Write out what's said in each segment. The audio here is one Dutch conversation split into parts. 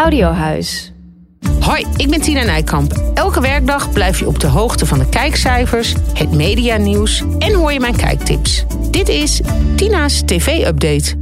Audiohuis. Hoi, ik ben Tina Nijkamp. Elke werkdag blijf je op de hoogte van de kijkcijfers, het medianieuws en hoor je mijn kijktips. Dit is Tina's TV-update.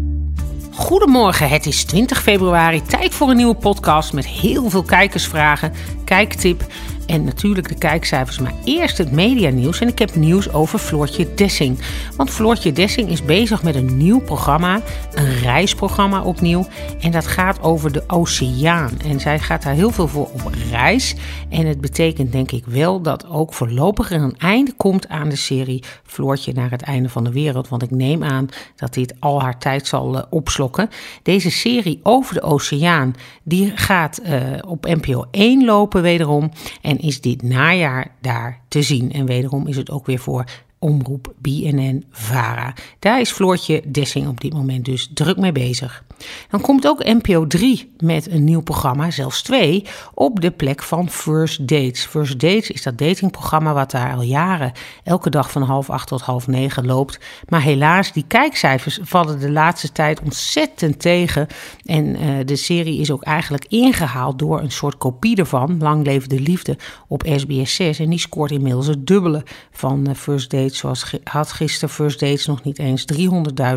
Goedemorgen, het is 20 februari. Tijd voor een nieuwe podcast met heel veel kijkersvragen, kijktip en natuurlijk de kijkcijfers. Maar eerst het medianieuws. En ik heb nieuws over Floortje Dessing. Want Floortje Dessing is bezig met een nieuw programma. Een reisprogramma opnieuw. En dat gaat over de oceaan. En zij gaat daar heel veel voor op reis. En het betekent denk ik wel dat ook voorlopig er een einde komt aan de serie Floortje naar het einde van de wereld. Want ik neem aan dat dit al haar tijd zal uh, opslokken. Deze serie over de oceaan, die gaat uh, op NPO 1 lopen wederom. En is dit najaar daar te zien. En wederom is het ook weer voor omroep BNN Vara. Daar is Floortje Dessing op dit moment dus druk mee bezig. Dan komt ook NPO 3 met een nieuw programma, zelfs twee, op de plek van First Dates. First Dates is dat datingprogramma wat daar al jaren elke dag van half acht tot half negen loopt. Maar helaas, die kijkcijfers vallen de laatste tijd ontzettend tegen. En uh, de serie is ook eigenlijk ingehaald door een soort kopie ervan, Lang Leven de Liefde, op SBS 6. En die scoort inmiddels het dubbele van uh, First Dates. Zoals had gisteren First Dates nog niet eens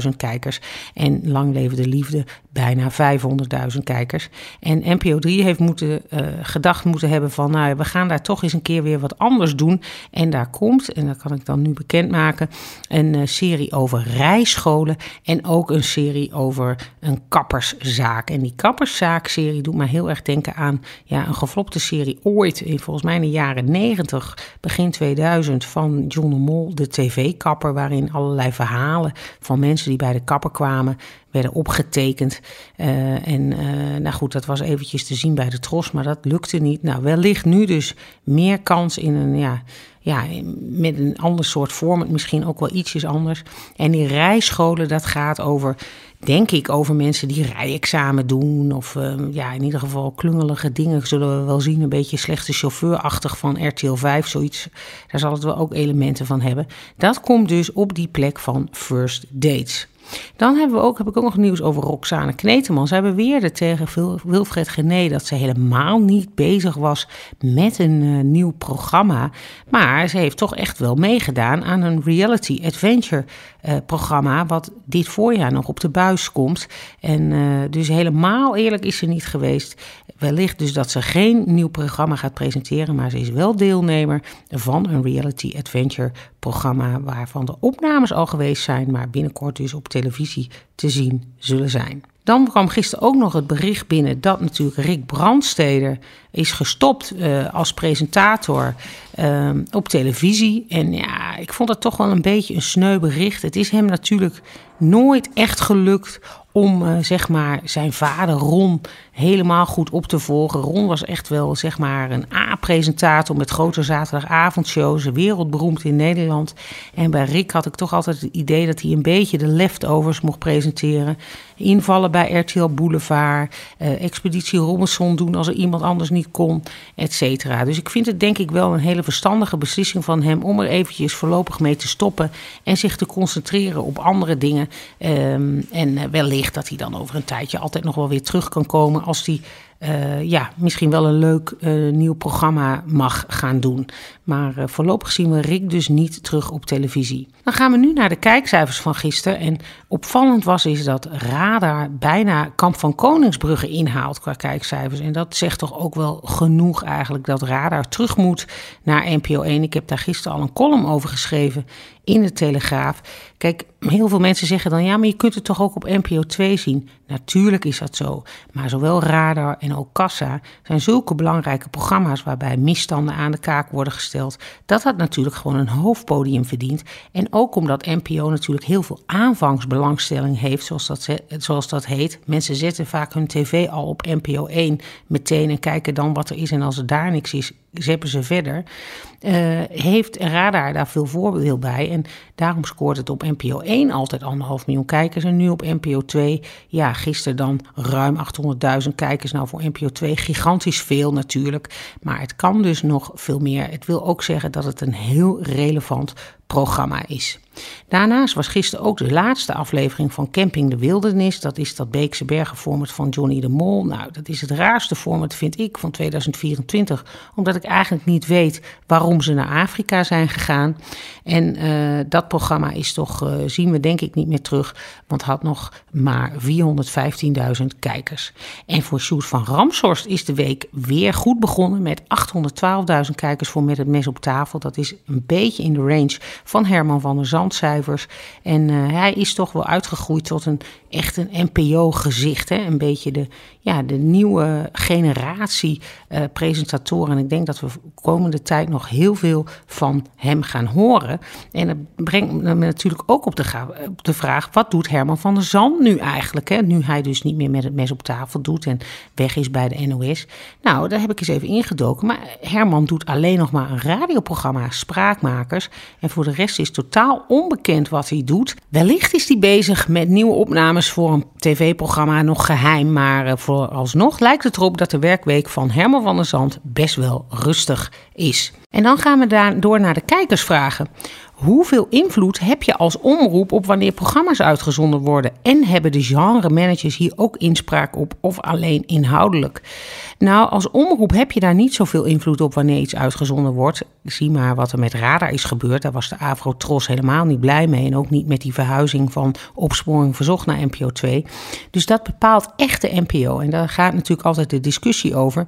300.000 kijkers. En Lang Leven de Liefde bijna 500.000 kijkers. En NPO 3 heeft moeten, uh, gedacht moeten hebben van... nou, we gaan daar toch eens een keer weer wat anders doen. En daar komt, en dat kan ik dan nu bekendmaken... een uh, serie over rijscholen en ook een serie over een kapperszaak. En die kapperszaak-serie doet mij heel erg denken aan... Ja, een geflopte serie ooit, in, volgens mij in de jaren 90, begin 2000... van John de Mol, de tv-kapper... waarin allerlei verhalen van mensen die bij de kapper kwamen werden opgetekend. Uh, en uh, nou goed, dat was eventjes te zien bij de Tros, maar dat lukte niet. Nou, wellicht nu dus meer kans in een, ja, ja, met een ander soort format, misschien ook wel ietsjes anders. En die rijscholen, dat gaat over, denk ik, over mensen die rijexamen doen. Of uh, ja, in ieder geval klungelige dingen zullen we wel zien. Een beetje slechte chauffeurachtig van RTL 5, zoiets. Daar zal het wel ook elementen van hebben. Dat komt dus op die plek van First Dates. Dan hebben we ook, heb ik ook nog nieuws over Roxane Kneteman. Zij beweerde tegen Wilfred Gené dat ze helemaal niet bezig was met een uh, nieuw programma. Maar ze heeft toch echt wel meegedaan aan een reality adventure uh, programma. Wat dit voorjaar nog op de buis komt. En uh, dus helemaal eerlijk is ze niet geweest. Wellicht dus dat ze geen nieuw programma gaat presenteren. Maar ze is wel deelnemer van een reality adventure programma. Waarvan de opnames al geweest zijn. Maar binnenkort dus op televisie te zien zullen zijn. Dan kwam gisteren ook nog het bericht binnen dat natuurlijk Rick Brandsteder is gestopt uh, als presentator uh, op televisie. En ja, ik vond dat toch wel een beetje een sneu bericht. Het is hem natuurlijk nooit echt gelukt om uh, zeg maar zijn vader Ron helemaal goed op te volgen. Ron was echt wel zeg maar een A-presentator met grote zaterdagavondshows, wereldberoemd in Nederland. En bij Rick had ik toch altijd het idee dat hij een beetje de leftovers mocht presenteren. Invallen bij RTL Boulevard, Expeditie Robinson doen als er iemand anders niet kon, et cetera. Dus ik vind het denk ik wel een hele verstandige beslissing van hem om er eventjes voorlopig mee te stoppen en zich te concentreren op andere dingen. Um, en wellicht dat hij dan over een tijdje altijd nog wel weer terug kan komen als hij uh, ja, misschien wel een leuk uh, nieuw programma mag gaan doen. Maar uh, voorlopig zien we Rick dus niet terug op televisie. Dan gaan we nu naar de kijkcijfers van gisteren. En opvallend was is dat Radar bijna Kamp van Koningsbrugge inhaalt qua kijkcijfers. En dat zegt toch ook wel genoeg eigenlijk dat Radar terug moet naar NPO 1. Ik heb daar gisteren al een column over geschreven in de Telegraaf. Kijk, heel veel mensen zeggen dan ja, maar je kunt het toch ook op NPO 2 zien. Natuurlijk is dat zo. Maar zowel Radar en ook Kassa zijn zulke belangrijke programma's waarbij misstanden aan de kaak worden gesteld. Dat dat natuurlijk gewoon een hoofdpodium verdient. En ook omdat NPO natuurlijk heel veel aanvangsbelangstelling heeft, zoals dat, zoals dat heet. Mensen zetten vaak hun tv al op NPO 1 meteen en kijken dan wat er is. En als er daar niks is, zeppen ze verder. Uh, heeft Radar daar veel voorbeeld bij. En daarom scoort het op NPO 1 altijd anderhalf miljoen kijkers. En nu op NPO 2, ja, gisteren dan ruim 800.000 kijkers. Nou, voor NPO 2 gigantisch veel natuurlijk. Maar het kan dus nog veel meer. Het wil ook zeggen dat het een heel relevant programma is. Daarnaast was gisteren ook de laatste aflevering van Camping de Wildernis. Dat is dat Beekse Bergen format van Johnny de Mol. Nou, dat is het raarste format, vind ik, van 2024. Omdat ik eigenlijk niet weet waarom ze naar Afrika zijn gegaan. En uh, dat programma is toch, uh, zien we denk ik niet meer terug. Want had nog maar 415.000 kijkers. En voor Sjoerd van Ramshorst is de week weer goed begonnen. Met 812.000 kijkers voor Met het Mes op tafel. Dat is een beetje in de range van Herman van der Zandcijfers. En uh, hij is toch wel uitgegroeid tot een echt een NPO-gezicht. Een beetje de, ja, de nieuwe generatie uh, presentatoren. En ik denk dat we de komende tijd nog heel veel van hem gaan horen. En dat brengt me natuurlijk ook op de, op de vraag: wat doet Herman van der Zand nu eigenlijk? Hè? Nu hij dus niet meer met het mes op tafel doet en weg is bij de NOS. Nou, daar heb ik eens even ingedoken. Maar Herman doet alleen nog maar een radioprogramma, Spraakmakers. En voor de rest is totaal onbekend wat hij doet. Wellicht is hij bezig met nieuwe opnames voor een tv-programma, nog geheim. Maar uh, vooralsnog lijkt het erop dat de werkweek van Herman van der Zand best wel rustig is. En dan gaan we daar door naar de kijkersvragen. Hoeveel invloed heb je als omroep op wanneer programma's uitgezonden worden? En hebben de genre-managers hier ook inspraak op of alleen inhoudelijk? Nou, als omroep heb je daar niet zoveel invloed op wanneer iets uitgezonden wordt. Zie maar wat er met Radar is gebeurd. Daar was de Avro-Tros helemaal niet blij mee. En ook niet met die verhuizing van opsporing verzocht naar NPO 2. Dus dat bepaalt echt de NPO. En daar gaat natuurlijk altijd de discussie over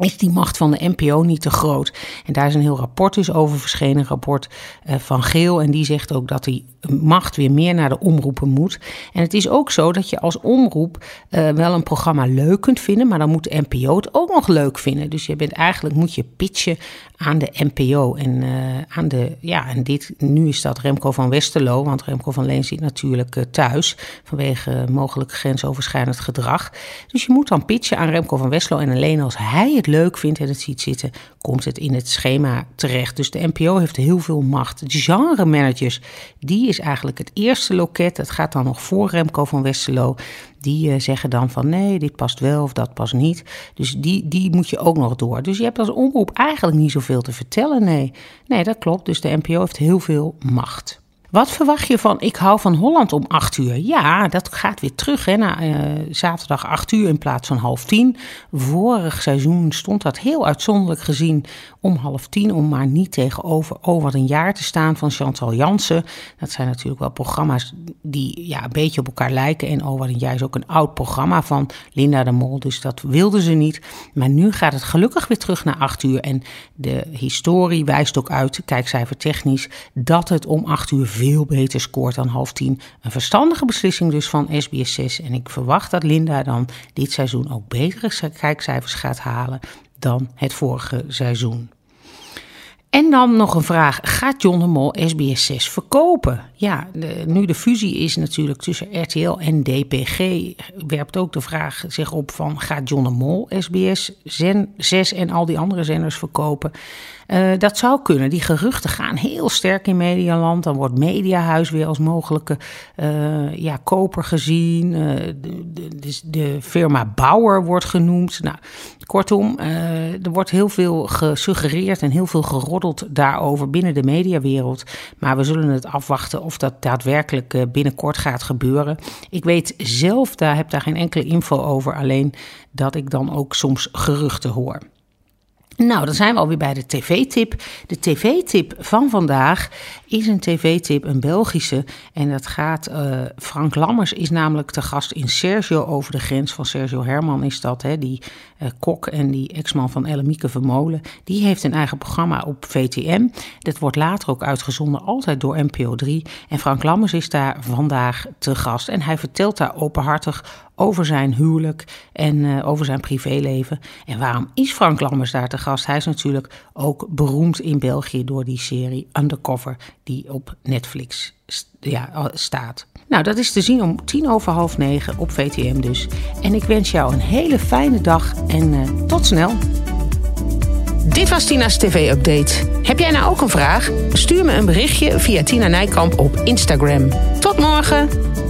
is die macht van de NPO niet te groot. En daar is een heel rapport dus over verschenen, een rapport uh, van Geel. En die zegt ook dat die macht weer meer naar de omroepen moet. En het is ook zo dat je als omroep uh, wel een programma leuk kunt vinden, maar dan moet de NPO het ook nog leuk vinden. Dus je bent eigenlijk moet je pitchen aan de NPO en uh, aan de ja en dit nu is dat Remco van Westerlo, want Remco van Leen zit natuurlijk uh, thuis vanwege mogelijk grensoverschrijdend gedrag. Dus je moet dan pitchen aan Remco van Westerlo en alleen als hij het leuk vindt en het ziet zitten, komt het in het schema terecht. Dus de NPO heeft heel veel macht. De genre managers die is eigenlijk het eerste loket. Dat gaat dan nog voor Remco van Westerlo. Die uh, zeggen dan van nee, dit past wel of dat past niet. Dus die, die moet je ook nog door. Dus je hebt als omroep eigenlijk niet zoveel te vertellen. Nee, nee dat klopt. Dus de NPO heeft heel veel macht. Wat verwacht je van Ik hou van Holland om 8 uur? Ja, dat gaat weer terug hè, naar uh, zaterdag 8 uur in plaats van half tien. Vorig seizoen stond dat heel uitzonderlijk gezien om half tien, om maar niet tegenover Oh wat een jaar te staan van Chantal Jansen. Dat zijn natuurlijk wel programma's die ja, een beetje op elkaar lijken. En Oh wat een jaar is ook een oud programma van Linda de Mol, dus dat wilden ze niet. Maar nu gaat het gelukkig weer terug naar 8 uur. En de historie wijst ook uit, kijkcijfer technisch, dat het om 8 uur veel beter scoort dan half tien. Een verstandige beslissing dus van SBS 6. En ik verwacht dat Linda dan dit seizoen ook betere kijkcijfers gaat halen dan het vorige seizoen. En dan nog een vraag. Gaat John de Mol SBS 6 verkopen? Ja, de, nu de fusie is natuurlijk tussen RTL en DPG... werpt ook de vraag zich op van... gaat John de Mol SBS 6 en al die andere zenders verkopen? Uh, dat zou kunnen. Die geruchten gaan heel sterk in Medialand. Dan wordt Mediahuis weer als mogelijke uh, ja, koper gezien. Uh, de, de, de, firma Bauer wordt genoemd. Nou, kortom, er wordt heel veel gesuggereerd en heel veel daarover binnen de mediawereld. Maar we zullen het afwachten of dat daadwerkelijk binnenkort gaat gebeuren. Ik weet zelf, daar heb daar geen enkele info over. Alleen dat ik dan ook soms geruchten hoor. Nou, dan zijn we alweer bij de tv-tip. De tv-tip van vandaag is een tv-tip, een Belgische. En dat gaat, uh, Frank Lammers is namelijk te gast in Sergio over de grens. Van Sergio Herman is dat, hè, die uh, kok en die ex-man van Ellemieke Vermolen. Die heeft een eigen programma op VTM. Dat wordt later ook uitgezonden, altijd door NPO 3. En Frank Lammers is daar vandaag te gast. En hij vertelt daar openhartig over zijn huwelijk en uh, over zijn privéleven. En waarom is Frank Lammers daar te gast? Hij is natuurlijk ook beroemd in België door die serie Undercover, die op Netflix ja, staat. Nou, dat is te zien om tien over half negen op VTM dus. En ik wens jou een hele fijne dag en uh, tot snel. Dit was Tina's TV-update. Heb jij nou ook een vraag? Stuur me een berichtje via Tina Nijkamp op Instagram. Tot morgen!